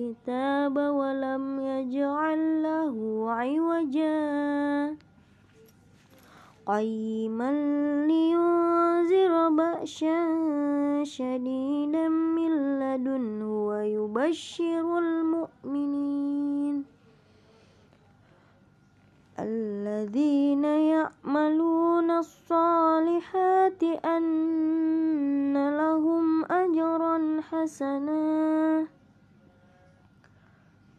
الكتاب ولم يجعل له عوجا. قيما لينذر بأسا شديدا من لدنه ويبشر المؤمنين الذين يعملون الصالحات أن لهم أجرا حسنا.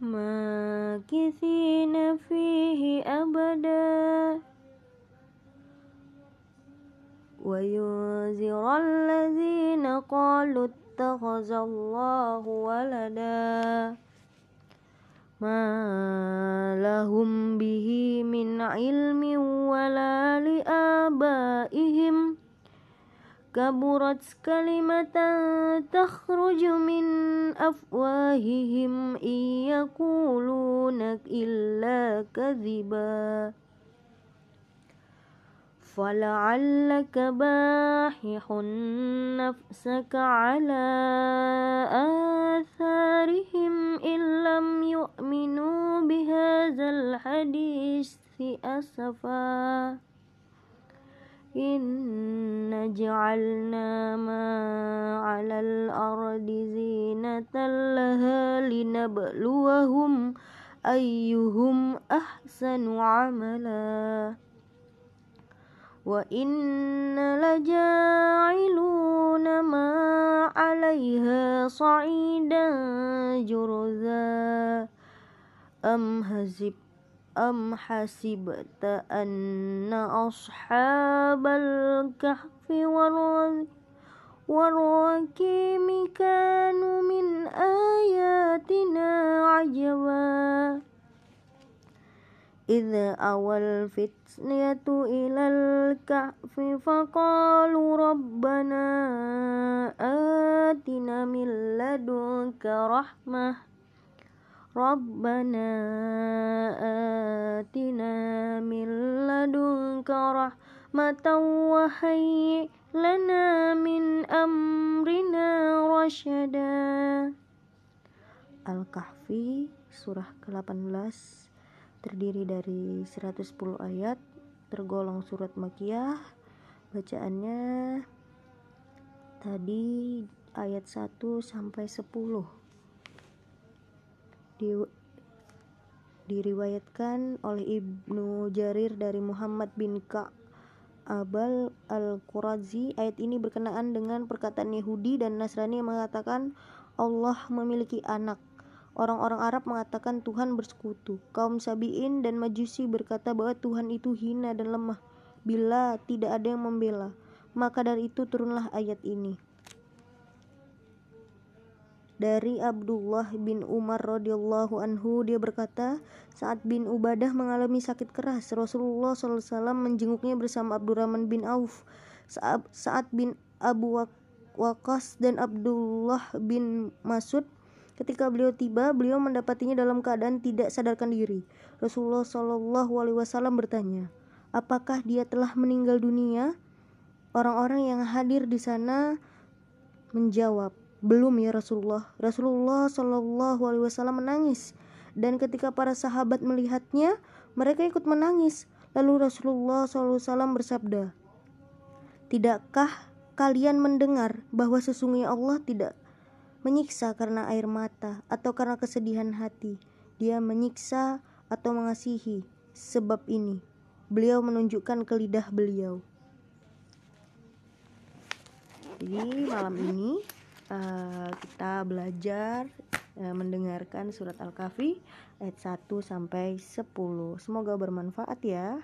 ماكثين فيه أبدا. وينذر الذين قالوا اتخذ الله ولدا. ما لهم به من علم ولا لآبائهم كبرت كلمة تخرج من أفواههم إن يقولون إلا كذبا. فلعلك باحح نفسك على آثارهم إن لم يؤمنوا بهذا الحديث أسفا. إن جعلنا ما على الأرض زينة لها لنبلوهم أيهم أحسن عملا وإن لجاعلون ما عليها صعيدا جرذا أم هزبت أم حسبت أن أصحاب الكهف والرقيم كانوا من آياتنا عجبا. إذ أوى الفتنة إلى الكهف فقالوا ربنا آتنا من لدنك رحمة. ربنا آتنا من لدنك رحمة وهيئ لنا من أمرنا رشدا Al-Kahfi surah ke-18 terdiri dari 110 ayat tergolong surat Makiyah bacaannya tadi ayat 1 sampai 10 di, diriwayatkan oleh Ibnu Jarir dari Muhammad bin Ka'abal Al-Qurazi ayat ini berkenaan dengan perkataan Yahudi dan Nasrani yang mengatakan Allah memiliki anak Orang-orang Arab mengatakan Tuhan bersekutu. Kaum Sabi'in dan Majusi berkata bahwa Tuhan itu hina dan lemah bila tidak ada yang membela. Maka dari itu turunlah ayat ini dari Abdullah bin Umar radhiyallahu anhu dia berkata saat bin Ubadah mengalami sakit keras Rasulullah SAW menjenguknya bersama Abdurrahman bin Auf. Saat, bin Abu Waqas dan Abdullah bin Masud ketika beliau tiba beliau mendapatinya dalam keadaan tidak sadarkan diri. Rasulullah SAW bertanya apakah dia telah meninggal dunia? Orang-orang yang hadir di sana menjawab belum ya Rasulullah. Rasulullah Shallallahu Alaihi Wasallam menangis dan ketika para sahabat melihatnya, mereka ikut menangis. Lalu Rasulullah SAW bersabda, Tidakkah kalian mendengar bahwa sesungguhnya Allah tidak menyiksa karena air mata atau karena kesedihan hati. Dia menyiksa atau mengasihi. Sebab ini, beliau menunjukkan ke lidah beliau. Jadi malam ini belajar uh, mendengarkan surat Al-Kahfi ayat 1 sampai 10. Semoga bermanfaat ya.